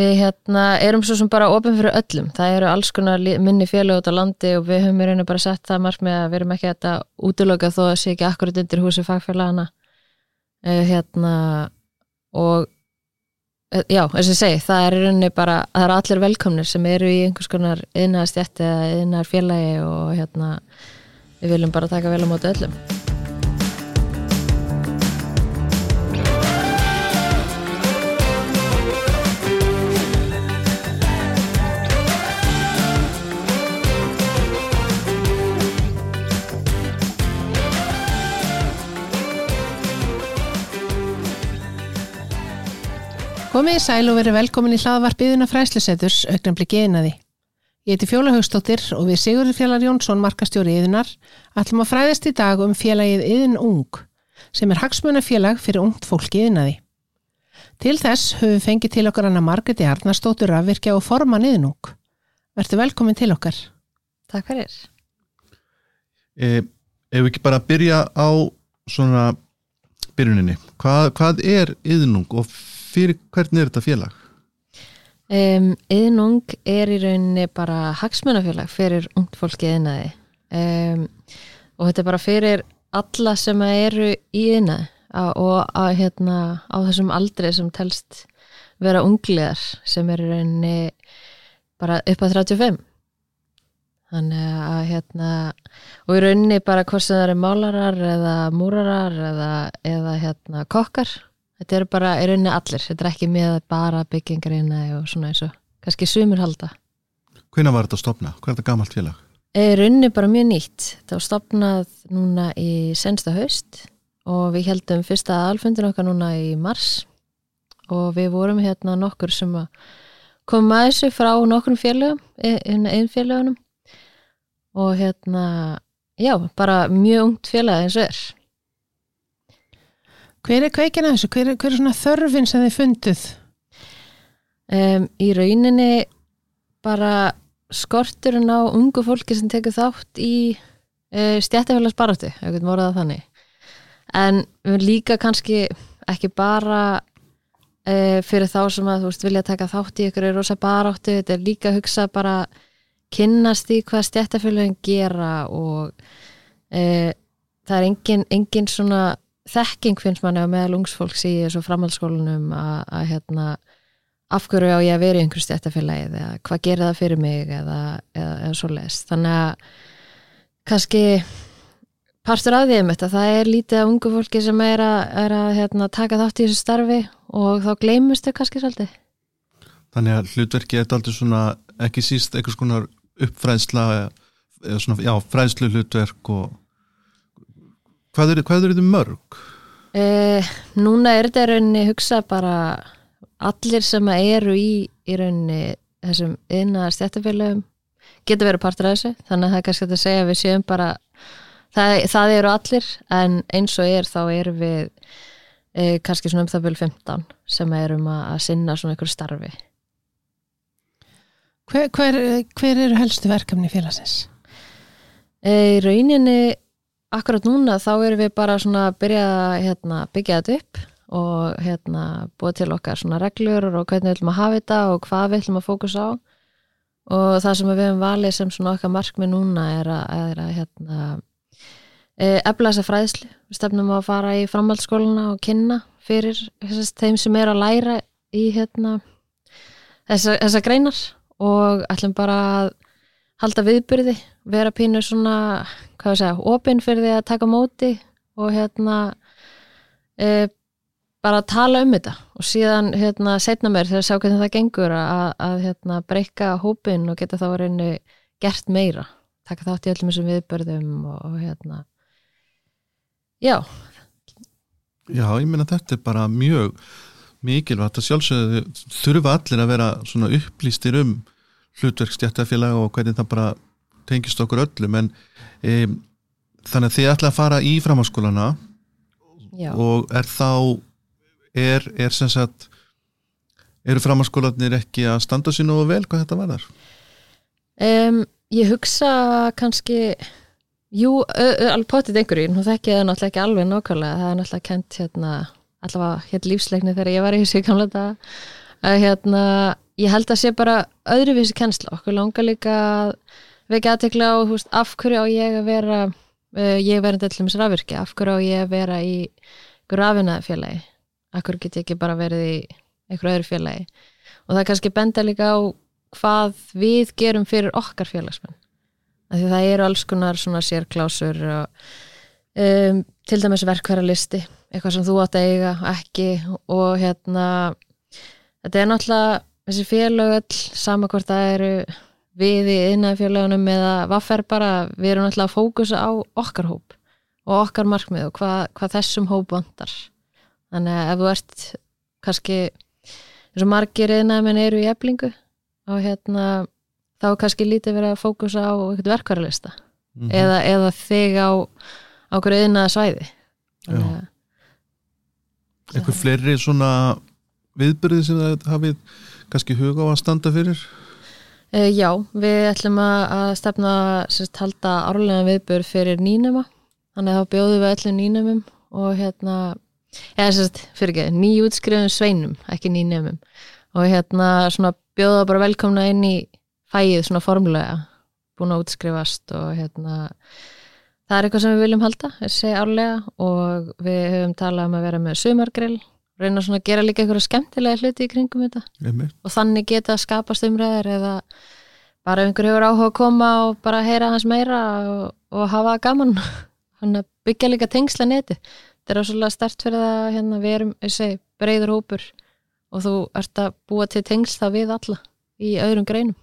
við hérna erum svo sem bara ofin fyrir öllum, það eru alls konar minni félag út á landi og við höfum í rauninu bara sett það margt með að við erum ekki þetta útiloka þó að sé ekki akkurat undir húsi fagfélagana uh, hérna og uh, já, eins og ég segi, það er í rauninni bara, það eru allir velkomnir sem eru í einhvers konar yðnaðastjætti eða yðnaðar félagi og hérna við viljum bara taka vel á móti öllum Komið í sæl og verið velkomin í hlaðvarpiðuna fræsluseturs augnablik einaði. Ég heiti Fjóla Haugstóttir og við Sigurður Fjallar Jónsson, markastjóri yðunar, ætlum að fræðast í dag um félagið Yðin Ung, sem er hagsmunafélag fyrir ungt fólk yðinaði. Til þess höfum við fengið til okkar hana Margreti Arnarsdóttur að virkja og forma Yðin Ung. Vertu velkomin til okkar. Takk fyrir e, ef við ekki bara byrja á svona byrjuninni hvað, hvað er yðnung og fyrir hvernig er þetta félag? Um, Yðnung er í rauninni bara hagsmunafélag fyrir ungt fólki yðnaði um, og þetta er bara fyrir alla sem eru í yðnaði á- og að, hérna, á þessum aldri sem telst vera ungliðar sem er í rauninni bara upp að 35 þannig að hérna og í rauninni bara hvort sem það eru málarar eða múrarar eða, eða hérna kokkar þetta eru bara í rauninni allir. Þetta er ekki með bara byggingarina og svona eins og kannski sumur halda. Hvenær var þetta að stopna? Hvað er þetta gamalt félag? í rauninni bara mjög nýtt. Þetta var stopnað núna í sensta haust og við heldum fyrsta alfundin okkar núna í mars. Og við vorum hérna nokkur sem að koma að þessu frá nokkrum félögum einn félögunum. Og hérna já, bara mjög ungt félag eins og er Hver er kveikin að þessu? Hver er, hver er svona þörfin sem þið funduð? um, í rauninni bara skorturinn á ungu fólki sem tekur þátt í uh, stjættafélags baráttu, ef við voru það þannig en líka kannski ekki bara uh, fyrir þá sem að þú veist vilja taka þátt í ykkur rosa baráttu, þetta er líka að hugsa bara kynnast í hvað stjættafélagin gera og uh, það er engin, engin svona þekking finnst manni á meðal ungsfólks í þessu framhaldsskólanum að, að hérna af hverju á ég að vera í einhverju stjættafélagið eða hvað gerir það fyrir mig eða, eða, eða svo les þannig að kannski partur af því um þetta það er lítið af ungu fólki sem er að, er að hérna, taka þátt í þessu starfi og þá gleymust þau kannski svolítið. Þannig að hlutverki er aldrei svona ekki síst einhvers konar uppfræðsla eða svona, já, fræðslu hlutverk og hvað eru er þetta mörg? Eh, núna er þetta í rauninni hugsa bara allir sem að eru í, í rauninni þessum yðnaðar stjættafélögum geta verið partur af þessu þannig að það er kannski að segja að við séum bara það, það eru allir en eins og er þá erum við e, kannski svona um það byrju 15 sem erum að, að sinna svona einhverju starfi Hver, hver, hver eru helstu verkefni félagsins? e, í rauninni akkurat núna þá erum við bara svona að byrja að hérna, byggja þetta upp og hérna búið til okkar svona reglur og hvernig við ætlum að hafa þetta og hvað við ætlum að fókusa á. Og það sem við hefum valið sem svona okkar markmið núna er að, er að hérna efla þessa fræðslu, við stefnum að fara í framhaldsskóluna og kynna fyrir þess, þeim sem er að læra í hérna þessa, þessa greinar og ætlum bara að halda viðbyrði, vera pínu svona, hvað við segja, opinn fyrir því að taka móti og hérna e, bara tala um þetta. Og síðan hérna setna mér þegar að sjá hvernig það gengur að, að hérna breyka hópin og geta þá reynu gert meira taka þátt í öllum þessum viðbörðum og, og hérna. Já, Já, ég meina þetta er bara mjög mikilvægt að sjálfsögðu þurfa allir að vera svona upplýstir um hlutverk stjættafélag og hvernig það bara tengist okkur öllum en e, þannig að þið ætla að fara í framháskólana já. og er þá er, er sem sagt eru framháskólanir ekki að standa sér nógu vel hvað þetta var þar? Um, ég hugsa kannski jú, alveg potið einhverju nú þekki ég það náttúrulega ekki alveg nákvæmlega það er náttúrulega kent hérna allavega hér lífsleikni þegar ég var í þessu dag að hérna, ég held að sé bara öðruvísi kennsla, okkur langar líka að vekja aðtekla á veist, af hverju á ég að vera uh, ég verði til dæmis rafvirkja, af hverju á ég að vera í einhverju rafinaðfélagi af hverju get ég ekki bara verið í einhverju öðru félagi? Og það kannski benda líka á hvað við gerum fyrir okkar félagsmenn. Af því það eru alls konar svona sérklásur og um, til dæmis verkværalisti eitthvað sem þú átt að eiga ekki og hérna þetta er náttúrulega þessi félög öll sama hvort það eru við í innafélagunum eða vaffer bara við erum náttúrulega að fókusa á okkar hóp og okkar markmið og hvað, hvað þessum hóp vantar. Þannig að ef þú ert kannski eins og margir innafmenn eru í eblingu og hérna þá er kannski lítið verið að fókusa á eitthvað verkvaralista mm -hmm. eða, eða þig á okkur auðnaða svæði eitthvað fleiri svona viðbyrði sem það hafið kannski huga á að standa fyrir? Uh, Já, við ætlum að, stefna sérst halda árlega viðbyrð fyrir nýnuma þannig að þá bjóðum við öllum nýnumum og hérna eða sérst, fyrir ekki, nýjútskrifum sveinum ekki nýnumum og hérna svona bjóða bara velkomna inn í fæið svona formulega búin að útskrifast og hérna það er eitthvað sem við viljum halda þessi árlega. Og við höfum talað um að vera með sumargrill reyna svona að gera líka eitthvað skemmtilega hluti í kringum þetta. Einmitt. og þannig geta að skapast umræðir eða bara ef einhver hefur áhuga að koma og bara heyra hans meira og, og hafa gaman. Hann að byggja líka tengsla neti. Þetta er ásvöldlega stert fyrir það hérna við erum þessi breyður hópur og þú ert að búa til tengsla við alla í öðrum greinum.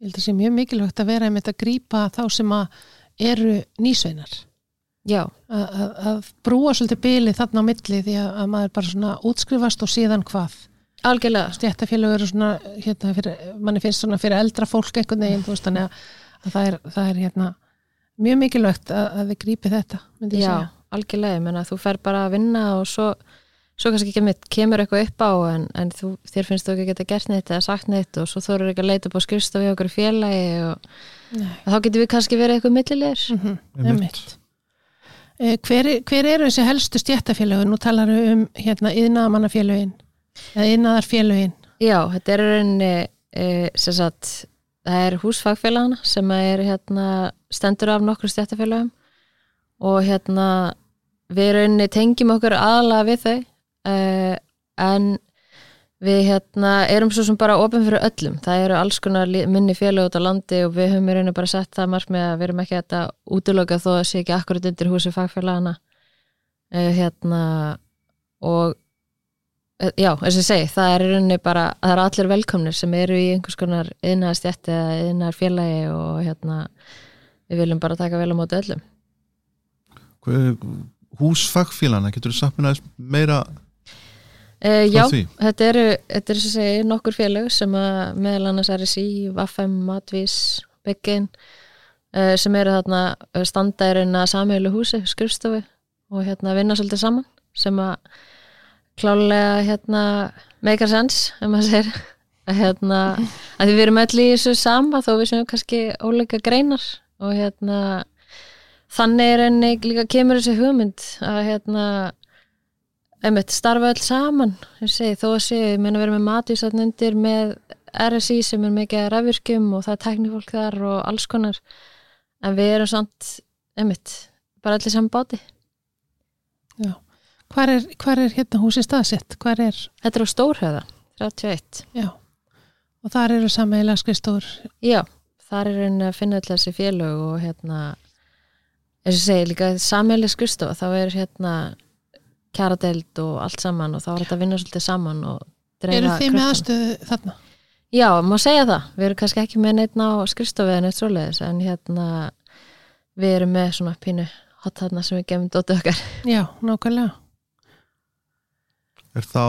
Ég held að það sé mjög mikilvægt að vera einmitt að grípa þá sem að eru nýsveinar Já, að, að, að brúa svolítið bylið þarna á milli því að, að maður bara svona útskrifast og síðan hvað algjörlega stjættafélög eru svona hérna, fyrir, manni finnst svona fyrir eldra fólk einhvern veginn þú veist þannig að, að það er, það er hérna, mjög mikilvægt að við grípi þetta myndi ég Já, segja. algjörlega, ég menna þú fer bara að vinna og svo, svo kannski kemur, kemur eitthvað upp á en, en þú, þér finnst þú ekki að geta gert neitt eða sagt neitt og svo þú eru ekki að leita upp á skrifstofi okkur félagi og Nei. þá getur við kannski verið eitthvað millilegir Mhm, Einmitt. Eh, Hver, er- hver eru þessi helstu stjættafélögin? Nú talar við um hérna yðnaðamannafélögin eða yðnaðarfélögin. Já, þetta er rauninni e, sem sagt, það er húsfagfélagana sem er hérna stendur af nokkur stjættafélagum og hérna við rauninni tengjum okkur aðalega við þau e, en við hérna erum svo sem bara opinn fyrir öllum, það eru alls konar minni félag út á landi og við höfum í rauninni bara sett það margt með að við erum ekki þetta útiloka þó að sé ekki akkurat undir húsi fagfélagana e, hérna og Eh, Já, eins og ég segi, það er í rauninni bara, það eru allir velkomnir sem eru í einhvers konar yðnaðar stjætti eða yðnaðar félagi og hérna við viljum bara taka vel á móti öllum. húsfagfélana, getur þú aðeins meira Uh, já, þetta eru, þetta eru segi nokkur félag sem að meðal annars RSI, Vaffem, Matvís, Byggin uh, sem eru þarna standa í rauninni að samheilu húsi, skrifstofu og hérna vinna svolítið saman sem að klálega hérna meikar sens, ef maður segir. Að hérna, að við erum öll í þessu sama þó við sem kannski óleika greinar og hérna þannig er enni líka kemur þessi hugmynd að hérna einmitt starfa öll saman. Segi, þó að sé, ég meina við erum með matvísatn undir með RSI sem er mikið að rafvirkjum og það er teknifólk þar og alls konar. En við erum samt, einmitt bara allir saman báti. Hvar er, hvar er hérna húsi staðsett? Hvar er, þetta er á Stórhöða, 31 já, og þar eru sammeila skrifstofur. já, þar er einn að finna allir þessi félög og hérna eins og segi líka sammeili skurstofa þá er hérna kjaradeld og allt saman og þá er þetta að vinna svolítið saman og dreifa Eru þið með aðstöðu þarna? Já, má segja það. Við erum kannski ekki með neitt á skrifstofu en eitt svoleiðis en hérna við erum með svona pínu hot þarna sem við gefum dóttu okkar. Já, nákvæmlega. er þá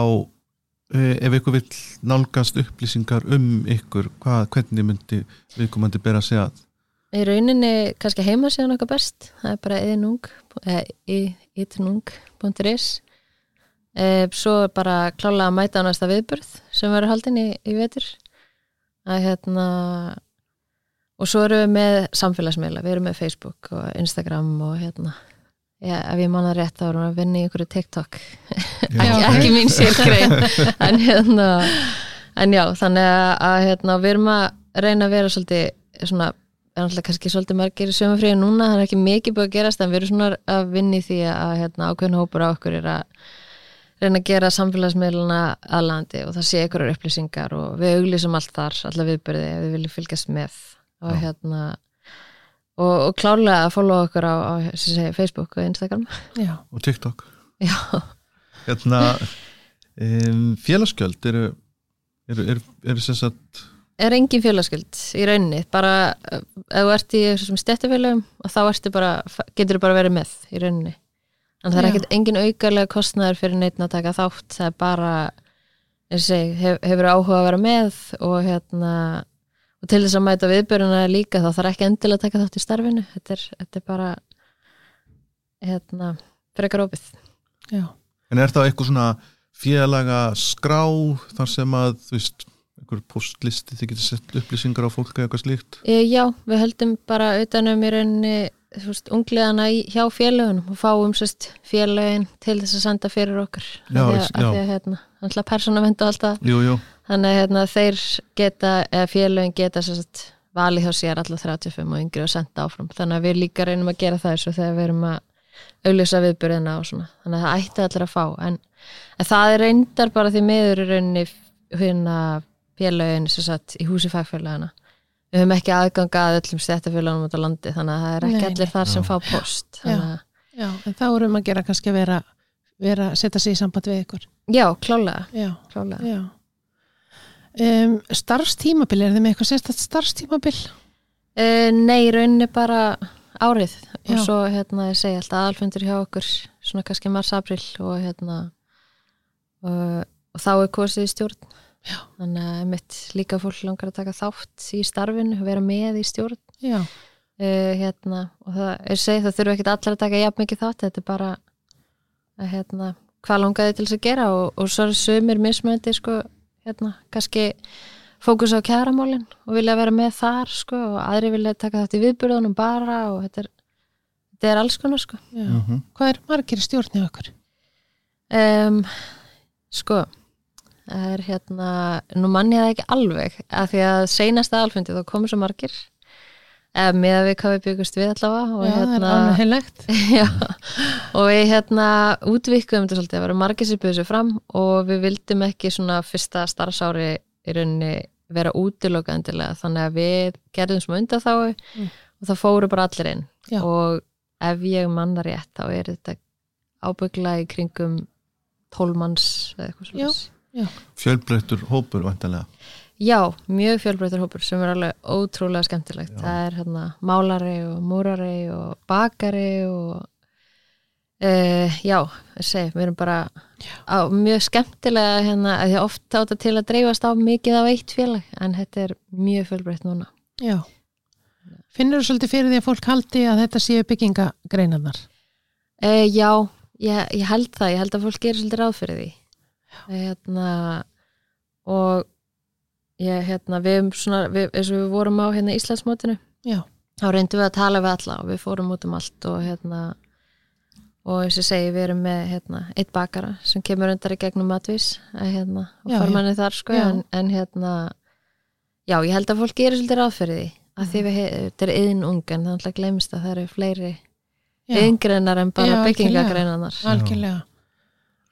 eh, ef ykkur vill nálgast upplýsingar um ykkur, hvað, hvernig myndi viðkomandi bera að segja að Í rauninni kannski heima séðan okkar best. Það er bara yðnung, yðnung.is e, Svo er bara klálega að mæta á næsta viðburð sem verður haldin í, í vetur. Að hérna og svo erum við með samfélagsmiðla. Við erum með Facebook og Instagram og hérna Já, ef ég manna rétt þá erum við að vinna í einhverju TikTok ekki, ekki mín sérgrein en hérna en já, þannig að hérna, við erum að reyna að vera svolítið svona, er náttúrulega kannski svolítið margir í sömufríði núna, það er ekki mikið búið að gerast en við erum svona að vinni því að hérna, ákveðin hópur á okkur er að reyna að gera samfélagsmiðluna aðlandi og það sé ykkur upplýsingar og við auglýsum allt þar, alla viðbyrði ef við viljum fylgjast með. Og hérna og, og klálega að followa okkur á, á segi, Facebook og Instagram. Já, og TikTok. Já, hérna um, félagsgjöld eru eru, eru, eru sem sagt er engin félagskuld í rauninni, bara uh, ef þú ert í og þá ertu bara, getur þú bara verið með í rauninni, en það er ekkert engin aukarlega kostnaður fyrir neitt að taka þátt það er bara segi, hef, hefur áhuga að vera með og hérna og til þess að mæta viðböruna líka þá þarf ekki endilega að taka þátt í starfinu. Þetta er, þetta er bara hérna, frekar opið. Já, en er það eitthvað svona félaga skrá þar sem að þú veist, einhver postlisti þið getur sett upplýsingar á fólk eða eitthvað slíkt? E, já, við höldum bara utanum í rauninni ungliðana í, hjá félögunum og fáum sérst félögin til þess að senda fyrir okkur. Já, af því að, að hérna, alltaf persónavend og alltaf jú, jú, þannig að hérna, þeir geta eða félögin geta sérst valið hjá sér alla 35 og yngri og senda áfram. Þannig að við líka reynum að gera það svo þegar við erum að augljósa viðburðina og svona. Þannig að það ætti allir að fá. En, en það er reyndar bara því miður í rauninni hérna félögin sem sagt í húsi fagfélagana við höfum ekki aðganga að öllum stættafélagunum út á landi þannig að það er ekki Nei, allir þar sem Já. fá post þannig að, já, en þá erum að gera kannski að vera, vera setja sig í samband við ykkur. já, klálega, Já, klálega. já. Um, starfstímabil, er þið með eitthvað sérstætt starfstímabil? E, nei, í rauninni bara árið og Já. svo hérna ég segi alltaf aðalfundur hjá okkur svona kannski mars-april og hérna og, og þá er kosið í stjórn Já. þannig að mitt líka fólk langar að taka þátt í starfinu, vera með í stjórn uh, hérna, og það er segið það þurfa ekki allir að taka jafn mikið þátt þetta er bara að, hérna, hvað langaði til þess að gera og, og svo er sömur mismöndi sko, hérna, kannski fókus á kæramálin og vilja vera með þar sko, og aðri vilja taka þátt í viðburðunum bara og þetta er, þetta er alls konar sko. já. mm Hvað er margir í stjórni okkur? um, sko það er hérna, nú mann ég það ekki alveg að því að seinasta alfundi þá komur svo margir eða með að við hvað við byggust við allavega og já, það er hérna, heilegt. Já, og við hérna útvikkuðum þetta svolítið, það var margir sem buðu sér fram og við vildum ekki svona fyrsta starfsári í rauninni vera útilokað endilega, þannig að við gerðum smá undan þá Mm. og það fóru bara allir inn Já. og ef ég manna rétt þá er þetta ábyggla í kringum tólmanns eða eitthvað svona fjölbreyttur hópur vantarlega Já, mjög fjölbreytur hópur sem er alveg ótrúlega skemmtilegt. Já. Það er hérna málari og múrari og bakari og uh, já, ég segi, við erum bara á mjög skemmtilega hérna, að því að oft átta til að dreifast á mikið á eitt félag, en þetta er mjög fjölbreytt núna. Já. Finnur þú svolítið fyrir því að fólk haldi að þetta séu byggingagreinarnar? Uh, já, ég, ég held það, ég held að fólk gerir svolítið ráð fyrir því. Hérna, og ég, hérna, við svona, við, við vorum á hérna Íslandsmótinu, Já. þá reyndum við að tala við alla og við fórum út um allt og hérna og eins og segi við erum með hérna, eitt bakara sem kemur undar í gegnum matvís að, hérna, og formanni þar sko Já. en, en hérna já ég held að fólk gerir svolítið ráð fyrir því að því við, þetta er yðin ung en það er glemist að það eru fleiri yngreinar en bara algjörlega. byggingagreinar algjörlega.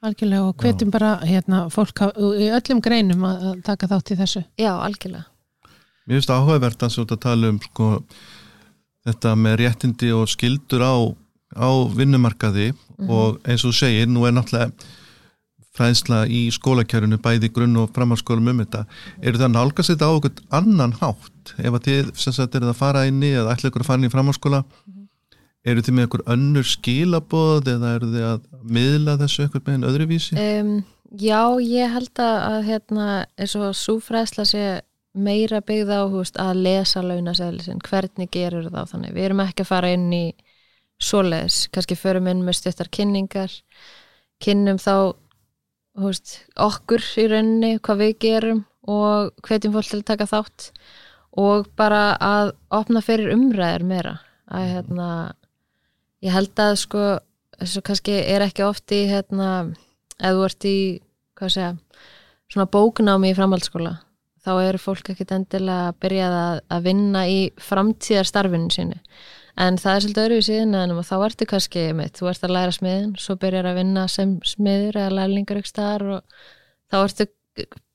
Algjörlega og hvetjum bara hérna, fólk í öllum greinum að, taka þátt í þessu. já, algjörlega. Mér finnst áhugavert að svo að tala um sko, þetta með réttindi og skildur á, á vinnumarkaði og eins og þú segir, nú er náttúrulega fræðsla í skólakjörunu bæði grunn og framhalskólum um þetta. Eru það að nálgast þetta á okkur annan hátt? Ef að þið sem sagt eru það að fara inn í eða ætla ykkur að fara inn í framhalskóla eru þið með ykkur önnur skilaboð eða eru þið að miðla þessu ykkur með einn öðruvísi? um, já, ég held að, hérna, eins og súfræðsla sé meira byggða á húst, að lesa launasæðlisinn, hvernig gerur það þannig, við erum ekki að fara inn í svoleiðis, kannski förum inn með stuttar kynningar kynnum þá húst, okkur í rauninni, hvað við gerum og hvetjum fólk til að taka þátt og bara að opna fyrir umræður meira. Að hérna ég held að sko þessu kannski er ekki oft í hérna, ef þú ert í segja, svona bóknámi í framhaldsskóla þá eru fólk ekkit endilega að byrja að, að vinna í framtíðarstarfinu sínu. En það er svolítið síðan en þá ertu kannski með, þú ert að læra smiðin svo byrjar að vinna sem smiður eða lærlingur ykkur staðar og þá ertu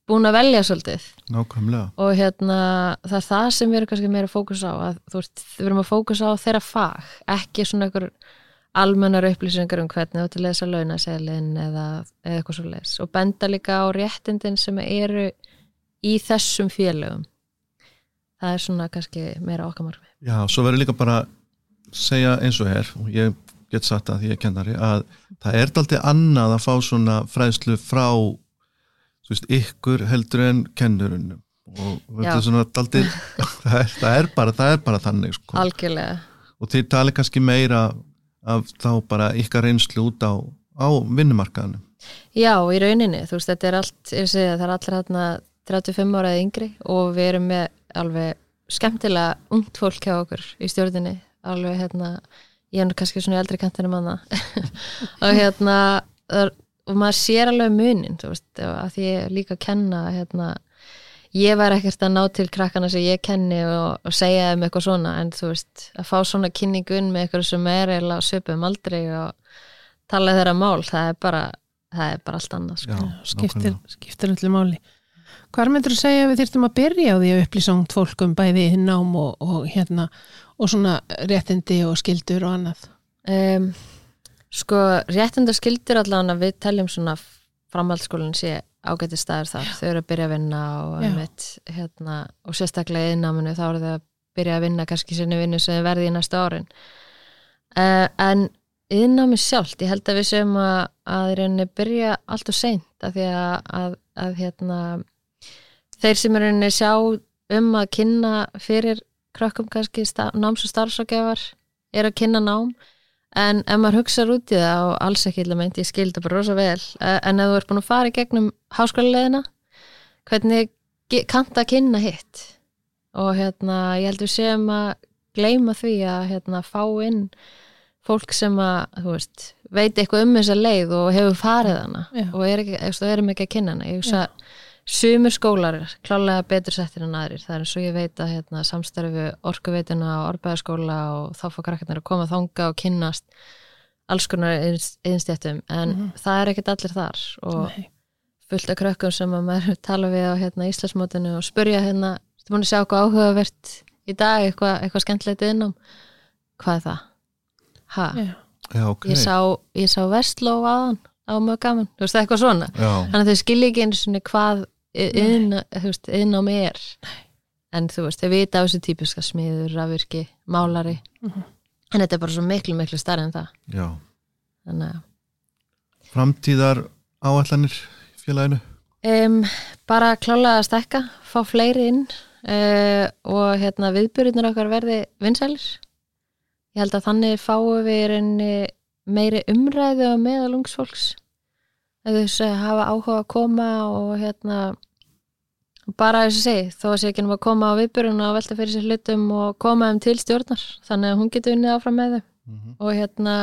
búin að velja svolítið. Nákvæmlega. Og hérna það er það sem við erum kannski meira fókus á að þú veist, við erum að fókus á þeirra fag ekki svona einhver almennar upplýsingar um hvernig þú ert að lesa launaseglin eða, eða eitthvað svo les og benda líka á réttindin sem eru í þessum félögum. Það er svona kannski meira okkamarfi Já, svo verður líka bara segja eins og er og ég get sagt að ég er kennari að það er aldrei annað að fá svona fræðslu frá veist, ykkur heldur en kennurunum og þetta er svona aldrei, það, er, það, er bara, það er bara þannig sko. algjörlega. Og þið tali kannski meira af þá bara ykkar reynslu út á, á vinnumarkaðinu Já, í rauninni, þú veist, þetta er allt, að það er allir hérna 35 ára eða yngri og við erum með alveg skemmtilega ungt fólk hjá okkur í stjórninni, alveg hérna, ég er kannski svona eldri kantinu manna og hérna, það er- og maður sér alveg munin, þú veist, að því ég líka að kenna, hérna, ég væri ekkert að ná til krakkana sem ég kenni og, og segja þeim eitthvað svona, en þú veist, að fá svona kynningun með eitthvað sem er eða söpum aldrei og tala þeirra mál, það er bara það er bara allt annað sko. Já, skiptir, skiptir öllu máli. Hvar myndur þú segja að við þyrftum að byrja á því að upplýsa ungt fólk um bæði nám og, og hérna og svona réttindi og skildur og annað? Um, sko réttindar skildir allan að við teljum svona framhaldsskólinn sé ágæti staður þar, þau eru að byrja að vinna og, Já. einmitt, hérna, og sérstaklega í náminu þá eru þau að byrja að vinna kannski sinni vinnu sem verði í næsta árin. Uh, en yðnámi sjálft, ég held að við séum að, að rauninni byrja allt og seint af því að, að, að hérna, þeir sem rauninni sjá um að kynna fyrir krökkum kannski náms- og starfsakefar er að kynna nám en ef maður hugsaður út í það og alls ekki illa meint, ég skildi bara rosa vel eh, en ef þú ert búin að fara í gegnum háskólaleiðina hvernig kanntu að kynna hitt? Og hérna ég held við séum að gleyma því að hérna fá inn fólk sem að, veist veit eitthvað um þessa leið og hefur farið hana Já. og er ekki, erum ekki að kynna hana. Ég hugsa sumur skólar er klálega betur settir en aðrir, það er eins og ég veit að hérna, samstarfi orkuveituna og orðbæðaskóla og þá fá krakkarnir að koma þanga og kynnast alls konar yðinstjættum en Mhm. það er ekkert allir þar og Nei. fullt af krökkum sem að maður tala við á hérna, Íslandsmótinu og spurja hérna, þú að sjá eitthvað áhugavert í dag, eitthvað, eitthvað skemmtilegt innom hvað er það? Ha, Já. Já, ok. Ég sá, ég sá Vestló aðan á mjög gaman, þú veist það er eitthvað svona. Já, þannig að þau skilja ekki einu svona hvað veist, yðnám er en þú veist, þau vita á þessu típiska smiður, rafvirki, málari. Mhm. en þetta er bara svo miklu, miklu starri en það. Já. Þannig að Framtíðar áallanir félaginu? Um, bara klálega að stekka fá fleiri inn uh, og hérna viðbyrðinir okkar verði vinsælir. Ég held að þannig fáum við meiri umræðu á meðal ungsfólks að hafa áhuga að koma og hérna bara þess að segi, þó að sé ekki um að koma á viðbyrðinu og velta fyrir sér hlutum og koma þeim til stjórnar, þannig að hún getur unnið áfram með þau. Mm -hmm. og hérna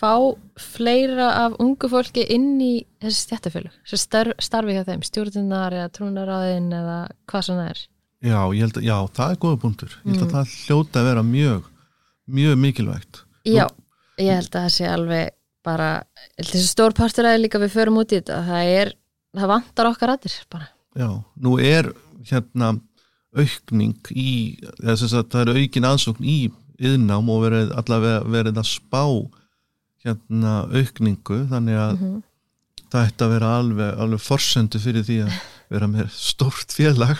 fá fleira af ungu fólki inn í þessi stjættafélug, þessi starf, starfi hjá þeim stjórnunar eða trúnaráðin eða hvað sem það er. Já, ég held að, já, það er góða punktur. Ég held að Mm. það hljóta að vera mjög mjög mikilvægt. Já, ég held að það sé alveg bara, þessi stór partur að líka við förum út í þetta, það er það vantar okkar rættir bara. Já, nú er hérna aukning í þess að það er aukin aðsókn í yðnám og verið allavega verið að spá hérna aukningu þannig að Mhm. það ætti að vera alveg, alveg forsendu fyrir því að vera með stórt félag.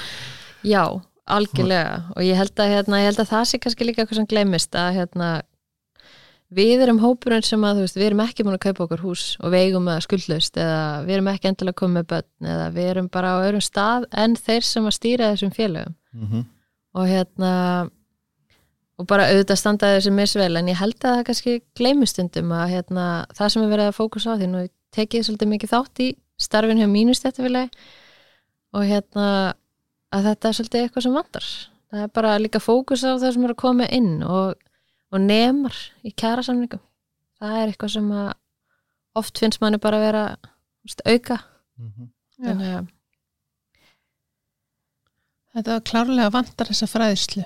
Já, algjörlega. Og ég held að, hérna, ég held að það sé kannski líka eitthvað sem gleymist að hérna, við erum hópurinn sem að veist, við erum ekki búin að kaupa okkur hús og við eigum það skuldlaust eða við erum ekki endilega komið með börn eða við erum bara á öðrum stað en þeir sem að stýra þessum félögum mm -hmm. og hérna og bara auðvitað standaði þessi misvel en ég held að það kannski gleymist stundum að hérna, það sem er verið að fókusa á því nú tekið svolítið mikið þátt í starfin hjá mínust þetta vilja og hérna að þetta er svolítið eitthvað sem vantar það er bara líka fókus á það sem er að koma inn og, og nemar í kjærasamningum það er eitthvað sem að oft finnst manni bara að vera veist, auka. Mm -hmm. Þannig að þetta klárlega vantar þessa fræðislu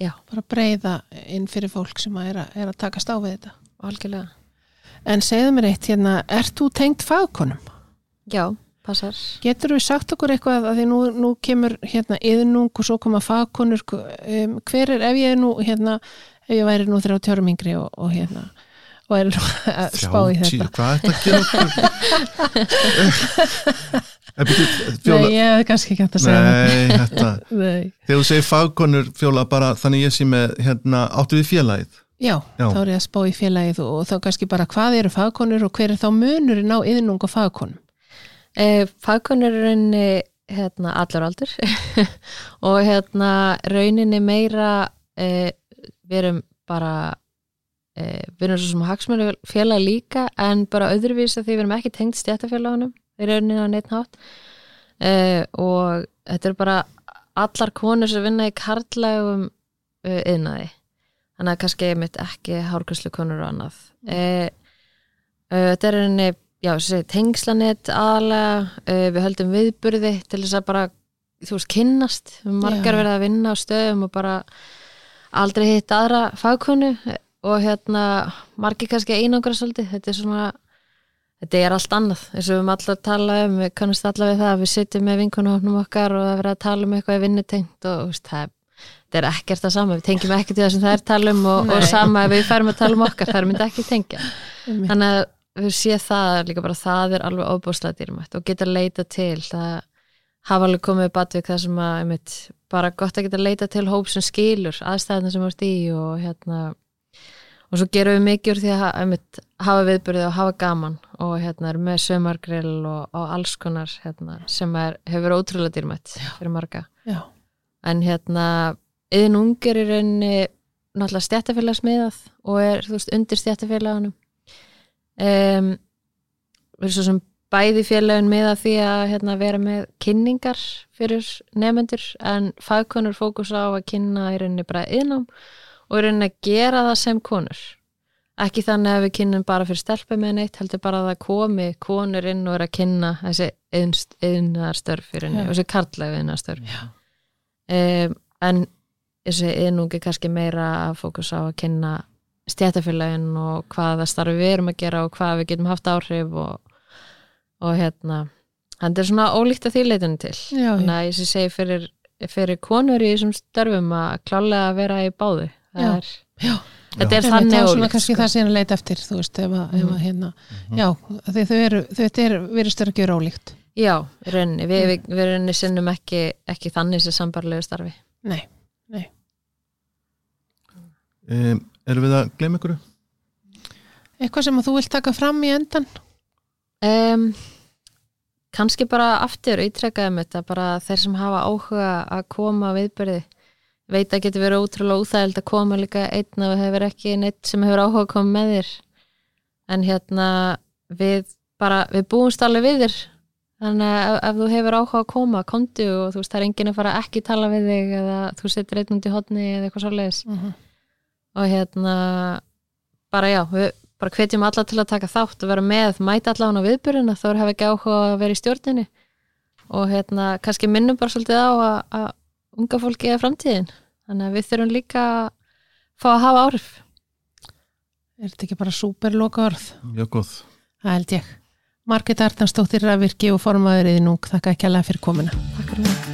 Já, bara breyða inn fyrir fólk sem að er, að, er að takast á við þetta. Algjörlega. En segðu mér eitt hérna, ert þú tengt fagkonum? Já, passar. Getur við sagt okkur eitthvað að því nú, nú kemur hérna yðnung og svo koma fagkonur um, hver er ef ég er nú hérna, ef ég væri nú 30 árum yngri og, og hérna og er nú að spá í þetta hvað er þetta að gera? Eh, bíddu, Nei, ég hef kannski ekki hægt að segja það nei, þetta Nei. þegar þú segir fagkonur fjóla bara þannig ég sé með hérna, áttu við félagið Já, Já. þá er ég að spá í félagið og, og þá kannski bara hvað eru fagkonur og hver er þá munurinn á yðnung og fagkonum Eh, Fagkonur er rauninni hérna, allur aldur og hérna rauninni meira eh, við erum bara eh, við erum svo sem hagsmjölu félag líka en bara öðruvís að því við erum ekki tengt stjættafélagunum í rauninni á neitt nátt eh, og þetta er bara allar konur sem vinna í karlægum uh, yðnaði þannig að kannski mitt ekki hárgræslu konur og annað. Eh, uh, þetta er rauninni já, segi, tengslanett aðalega, uh, við höldum viðburði til þess að bara, þú veist, kynnast. Við margar verið að vinna á stöðum og bara aldrei hitt aðra fagkonu og hérna margir kannski einangra svolítið. Þetta er svona, þetta er allt annað. Eins og við höfum alltaf að tala um, við kannast alltaf við það að við sitjum með vinkonahofnum okkar og það er verið að tala um eitthvað í vinnutengt og veist, það þetta er ekkert það sama, við tengjum ekki til það sem það er tala um og, og sama ef við færum að tala um okkar, það er myndi ekki tengja. Þannig að við sé það líka bara það er alveg óbúslega dýrmætt og geta leita til það hafa alveg komið batvik það sem að einmitt, bara gott að geta leita til hóp sem skilur aðstæðina sem vart í og hérna og svo gerum við mikið úr því að einmitt, hafa viðbyrði og hafa gaman og hérna er með sömargrill og, og alls konar hérna, sem er, hefur ótrúlega dýrmætt fyrir marga. Já, en hérna yðin ungir í rauninni náttúrulega stjættafélagsmiðað og er þú veist undir stjættafélagunum um, við erum svo sem bæði félagin miða því að hérna, vera með kynningar fyrir nefnendur en fagkonur fókus á að kynna í rauninni bara yðnám og í rauninni að gera það sem konur ekki þannig að við kynnum bara fyrir stelpu með neitt, heldur bara að það komi konur inn og er að kynna þessi í rauninni Já. og þessi karlægu yðnaðarstörf Já. um, en þessi yðnungi kannski meira að fókus á að kynna stjætafélagin og hvaða starfi við erum að gera og hvað við getum haft áhrif og, og hérna hann er svona ólíkt að því leitinu til já, þannig já. að ég sé segi fyrir, fyrir konur í þessum störfum að klálega vera í báðu Það Já. er, Já. þetta er Einmitt, þannig það er svona ólíkt kannski sko. það sem að leita eftir þú veist, ef að, ef að Mhm. hérna já, af því þau eru, þau eru virðist vera að gera ólíkt já, í rauninni, við, við, við rauninni sinnum ekki, ekki þannig sem sambarlegu starfi Nei, um, erum við að gleyma ykkur? eitthvað sem að þú vilt taka fram í endan um, kannski bara aftur ítrekkaðum þetta bara þeir sem hafa áhuga að koma viðbyrði veit að getur verið ótrúlega úþægild að koma líka einn og hefur ekki neitt sem hefur áhuga að koma með þér. En hérna við bara, við búumst alveg við þér. Þannig að ef, ef þú hefur áhuga að koma komdu og þú veist það er enginn að fara ekki tala við þig eða þú setur einn í hotni eða eitthvað svoleiðis. Og hérna bara já, við bara hvetjum alla til að taka þátt og vera með, mæta alla á viðbyrjuna þá er hafa ekki áhuga að vera í stjórninni og hérna kannski minnum bara svolítið á að, að unga fólki er framtíðin þannig að við þurfum líka að fá að hafa áhrif Er þetta ekki bara súper loka orð? Mjög góð Það held ég. Margit Arnarsdóttir Rafvirki og formaður í nung, þakka ekki alveg fyrir komuna. Takk fyrir mig